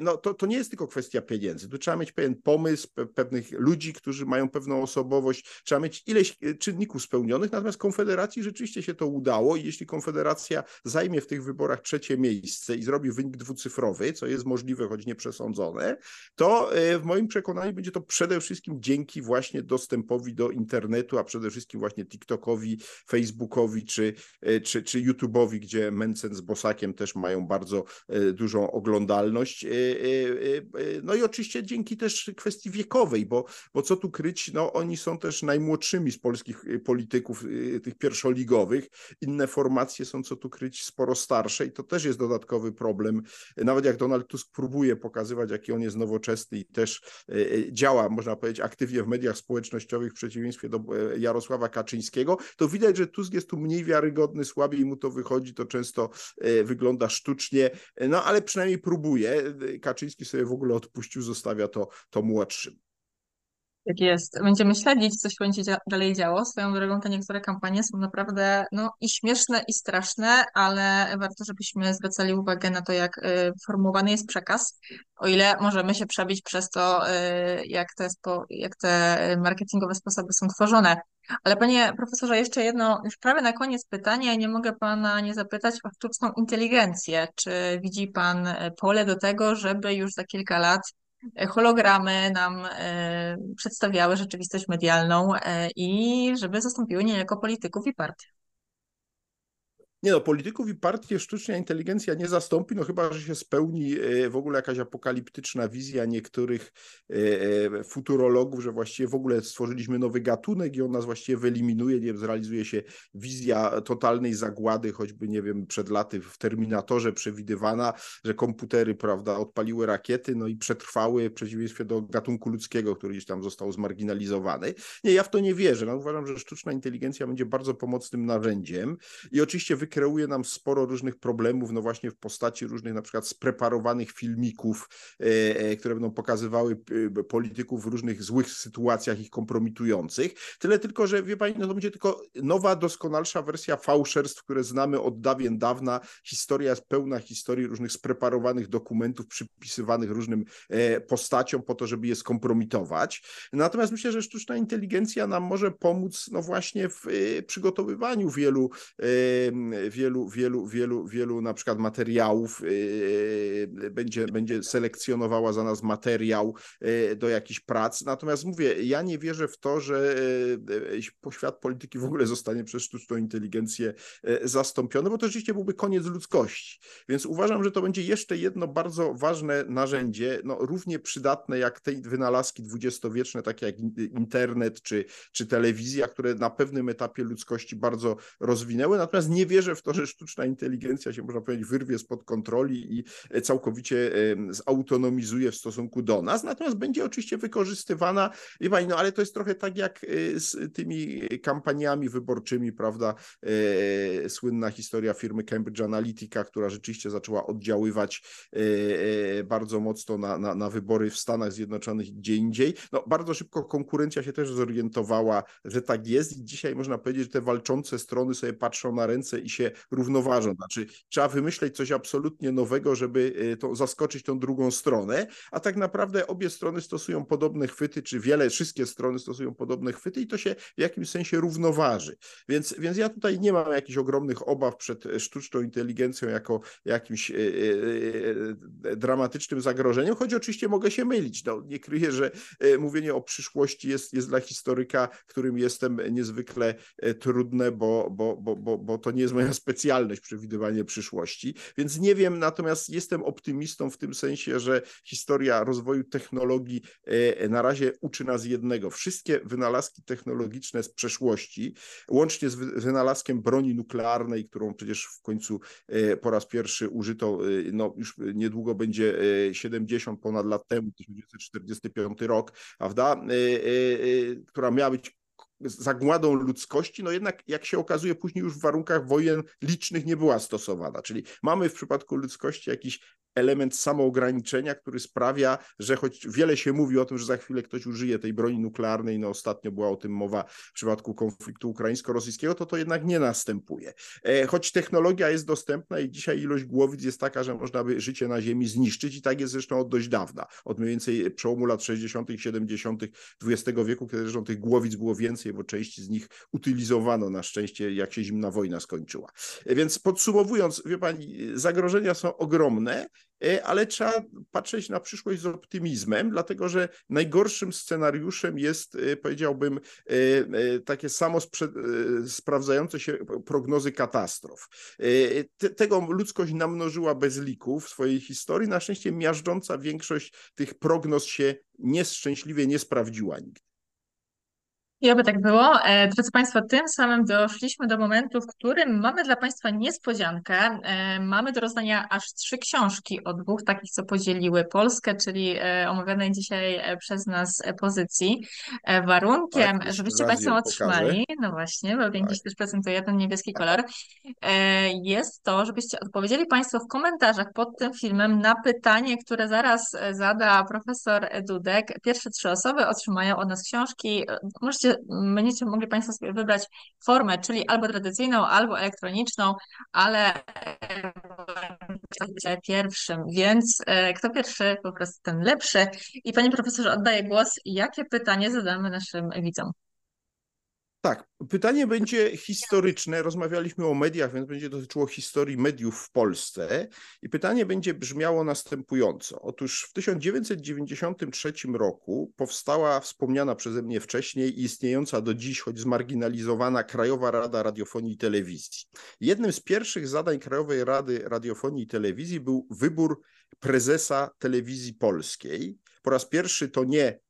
no to, to nie jest tylko kwestia pieniędzy. Tu trzeba mieć pewien pomysł, pe, pewnych ludzi, którzy mają pewną osobowość, trzeba mieć ileś czynników spełnionych, natomiast Konfederacji rzeczywiście się to udało i jeśli Konfederacja zajmie w tych wyborach trzecie miejsce i zrobi wynik dwucyfrowy, co jest możliwe, choć nieprzesądzone, to w moim przekonaniu będzie to przede wszystkim dzięki właśnie dostępowi do internetu, a przede wszystkim właśnie TikTokowi, Facebookowi czy, e, czy, czy YouTube'owi, gdzie Mencen z Bosakiem też mają bardzo e, dużą oglądalność. No i oczywiście dzięki też kwestii wiekowej, bo, bo co tu kryć, no oni są też najmłodszymi z polskich polityków, tych pierwszoligowych. Inne formacje są, co tu kryć, sporo starsze i to też jest dodatkowy problem. Nawet jak Donald Tusk próbuje pokazywać, jaki on jest nowoczesny i też działa, można powiedzieć, aktywnie w mediach społecznościowych w przeciwieństwie do Jarosława Kaczyńskiego, to widać, że Tusk jest tu mniej wiarygodny, słabiej mu to wychodzi, to często e, wygląda sztucznie, no ale przynajmniej próbuje. Kaczyński sobie w ogóle odpuścił, zostawia to, to młodszym. Tak jest. Będziemy śledzić, co się będzie dalej działo. Swoją drogą te niektóre kampanie są naprawdę no, i śmieszne, i straszne, ale warto, żebyśmy zwracali uwagę na to, jak y, formułowany jest przekaz, o ile możemy się przebić przez to, y, jak, te spo, jak te marketingowe sposoby są tworzone. Ale panie profesorze, jeszcze jedno, już prawie na koniec pytania, nie mogę pana nie zapytać o sztuczną inteligencję. Czy widzi pan pole do tego, żeby już za kilka lat hologramy nam e, przedstawiały rzeczywistość medialną e, i żeby zastąpiły niejako polityków i partii. Nie no, polityków i partie sztuczna inteligencja nie zastąpi, no chyba, że się spełni e, w ogóle jakaś apokaliptyczna wizja niektórych e, e, futurologów, że właściwie w ogóle stworzyliśmy nowy gatunek i on nas właściwie wyeliminuje, nie wiem, zrealizuje się wizja totalnej zagłady, choćby, nie wiem, przed laty w Terminatorze przewidywana, że komputery, prawda, odpaliły rakiety, no i przetrwały w przeciwieństwie do gatunku ludzkiego, który gdzieś tam został zmarginalizowany. Nie, ja w to nie wierzę. No, uważam, że sztuczna inteligencja będzie bardzo pomocnym narzędziem i oczywiście wy kreuje nam sporo różnych problemów, no właśnie w postaci różnych na przykład spreparowanych filmików, e, e, które będą pokazywały e, polityków w różnych złych sytuacjach ich kompromitujących. Tyle tylko, że wie pani, no to będzie tylko nowa, doskonalsza wersja fałszerstw, które znamy od dawien dawna. Historia jest pełna historii różnych spreparowanych dokumentów przypisywanych różnym postaciom po to, żeby je skompromitować. Natomiast myślę, że sztuczna inteligencja nam może pomóc no właśnie w przygotowywaniu wielu wielu, wielu, wielu, wielu na przykład materiałów, yy, będzie, będzie selekcjonowała za nas materiał yy, do jakichś prac. Natomiast mówię, ja nie wierzę w to, że świat polityki w ogóle zostanie przez sztuczną inteligencję zastąpiony, bo to rzeczywiście byłby koniec ludzkości. Więc uważam, że to będzie jeszcze jedno bardzo ważne narzędzie, no, równie przydatne jak te wynalazki dwudziestowieczne, takie jak internet czy, czy telewizja, które na pewnym etapie ludzkości bardzo rozwinęły. Natomiast nie wierzę, wierzę w to, że sztuczna inteligencja się, można powiedzieć, wyrwie spod kontroli i całkowicie zautonomizuje w stosunku do nas, natomiast będzie oczywiście wykorzystywana, wie pani, no ale to jest trochę tak jak z tymi kampaniami wyborczymi, prawda, słynna historia firmy Cambridge Analytica, która rzeczywiście zaczęła oddziaływać bardzo mocno na, na, na wybory w Stanach Zjednoczonych i gdzie indziej. No, bardzo szybko konkurencja się też zorientowała, że tak jest i dzisiaj można powiedzieć, że te walczące strony sobie patrzą na ręce i się równoważą. Znaczy trzeba wymyśleć coś absolutnie nowego, żeby e, to, zaskoczyć tą drugą stronę, a tak naprawdę obie strony stosują podobne chwyty, czy wiele, wszystkie strony stosują podobne chwyty i to się w jakimś sensie równoważy. Więc, więc ja tutaj nie mam jakichś ogromnych obaw przed sztuczną inteligencją jako jakimś e, e, dramatycznym zagrożeniem, choć oczywiście mogę się mylić. No, nie kryję, że mówienie o przyszłości jest, jest dla historyka, którym jestem niezwykle trudne, bo, bo, bo, bo, bo to nie jest moja specjalność przewidywanie przyszłości, więc nie wiem, natomiast jestem optymistą w tym sensie, że historia rozwoju technologii na razie uczy nas jednego. Wszystkie wynalazki technologiczne z przeszłości, łącznie z wynalazkiem broni nuklearnej, którą przecież w końcu po raz pierwszy użyto, no już niedługo będzie 70 ponad lat temu, 1945 rok, prawda, która miała być zagładą ludzkości, no jednak jak się okazuje później już w warunkach wojen licznych nie była stosowana. Czyli mamy w przypadku ludzkości jakiś element samoograniczenia, który sprawia, że choć wiele się mówi o tym, że za chwilę ktoś użyje tej broni nuklearnej, no ostatnio była o tym mowa w przypadku konfliktu ukraińsko-rosyjskiego, to to jednak nie następuje. E, choć technologia jest dostępna i dzisiaj ilość głowic jest taka, że można by życie na Ziemi zniszczyć i tak jest zresztą od dość dawna, od mniej więcej przełomu lat 60., 70. XX wieku, kiedy zresztą tych głowic było więcej, bo części z nich utylizowano na szczęście, jak się zimna wojna skończyła. E, więc podsumowując, wie pani, zagrożenia są ogromne, ale trzeba patrzeć na przyszłość z optymizmem, dlatego że najgorszym scenariuszem jest, e, powiedziałbym, e, takie samo sprawdzające się prognozy katastrof. Tego ludzkość namnożyła bez liku w swojej historii. Na szczęście miażdżąca większość tych prognoz się nieszczęśliwie nie sprawdziła nigdy. I oby tak było. E, drodzy Państwo, tym samym doszliśmy do momentu, w którym mamy dla Państwa niespodziankę. E, mamy do rozdania aż trzy książki o dwóch takich, co podzieliły Polskę, czyli e, omawianej dzisiaj przez nas pozycji. Warunkiem, tak, żebyście Państwo otrzymali, no właśnie, bo tak. też prezentuje ten niebieski kolor, jest to, żebyście odpowiedzieli Państwo w komentarzach pod tym filmem na pytanie, które zaraz zada profesor Dudek. Pierwsze trzy osoby otrzymają od nas książki. Możecie będziecie, mogli Państwo wybrać formę, czyli albo tradycyjną, albo elektroniczną, ale pierwszym, więc e, kto pierwszy, po prostu ten lepszy. I Panie Profesorze, oddaję głos. Jakie pytanie zadamy naszym widzom? Tak, pytanie będzie historyczne. Rozmawialiśmy o mediach, więc będzie dotyczyło historii mediów w Polsce. I pytanie będzie brzmiało następująco. Otóż w 1993 roku powstała wspomniana przeze mnie wcześniej i istniejąca do dziś, choć zmarginalizowana Krajowa Rada Radiofonii i Telewizji. Jednym z pierwszych zadań Krajowej Rady Radiofonii i Telewizji był wybór prezesa telewizji polskiej. Po raz pierwszy to nie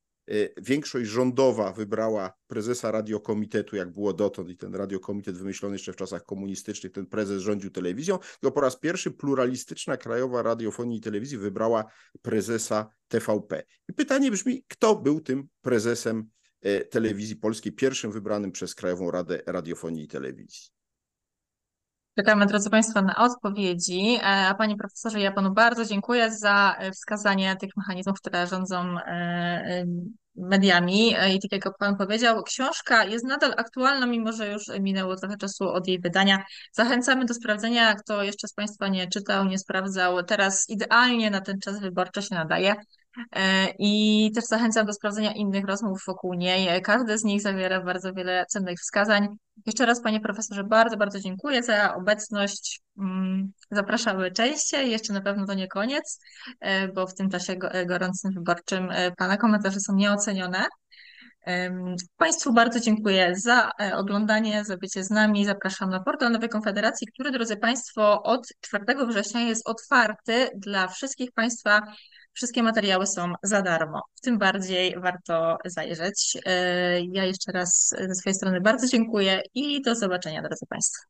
większość rządowa wybrała prezesa radiokomitetu, jak było dotąd, i ten radiokomitet wymyślony jeszcze w czasach komunistycznych, ten prezes rządził telewizją, tylko po raz pierwszy pluralistyczna Krajowa Radiofonii i Telewizji wybrała prezesa TVP. I pytanie brzmi, kto był tym prezesem y, telewizji polskiej, pierwszym wybranym przez Krajową Radę Radiofonii i Telewizji? Czekamy, drodzy Państwo, na odpowiedzi. E, a Panie Profesorze, ja Panu bardzo dziękuję za e, wskazanie tych mechanizmów, które rządzą e, mediami. I tak jak Pan powiedział, książka jest nadal aktualna, mimo że już minęło trochę czasu od jej wydania. Zachęcamy do sprawdzenia, kto jeszcze z Państwa nie czytał, nie sprawdzał. Teraz idealnie na ten czas wyborczy się nadaje. E, I też zachęcam do sprawdzenia innych rozmów wokół niej. Każdy z nich zawiera bardzo wiele cennych wskazań. Jeszcze raz, panie profesorze, bardzo, bardzo dziękuję za obecność. Mm, zapraszamy częściej. Jeszcze na pewno to nie koniec, e, bo w tym czasie e, gorącym wyborczym pana komentarze są nieocenione. Państwu bardzo dziękuję za oglądanie, za bycie z nami. Zapraszam na portal Nowej Konfederacji, który, drodzy Państwo, od 4 września jest otwarty dla wszystkich Państwa Wszystkie materiały są za darmo. Tym bardziej warto zajrzeć. E, ja jeszcze raz ze swojej strony bardzo dziękuję i do zobaczenia, drodzy Państwo.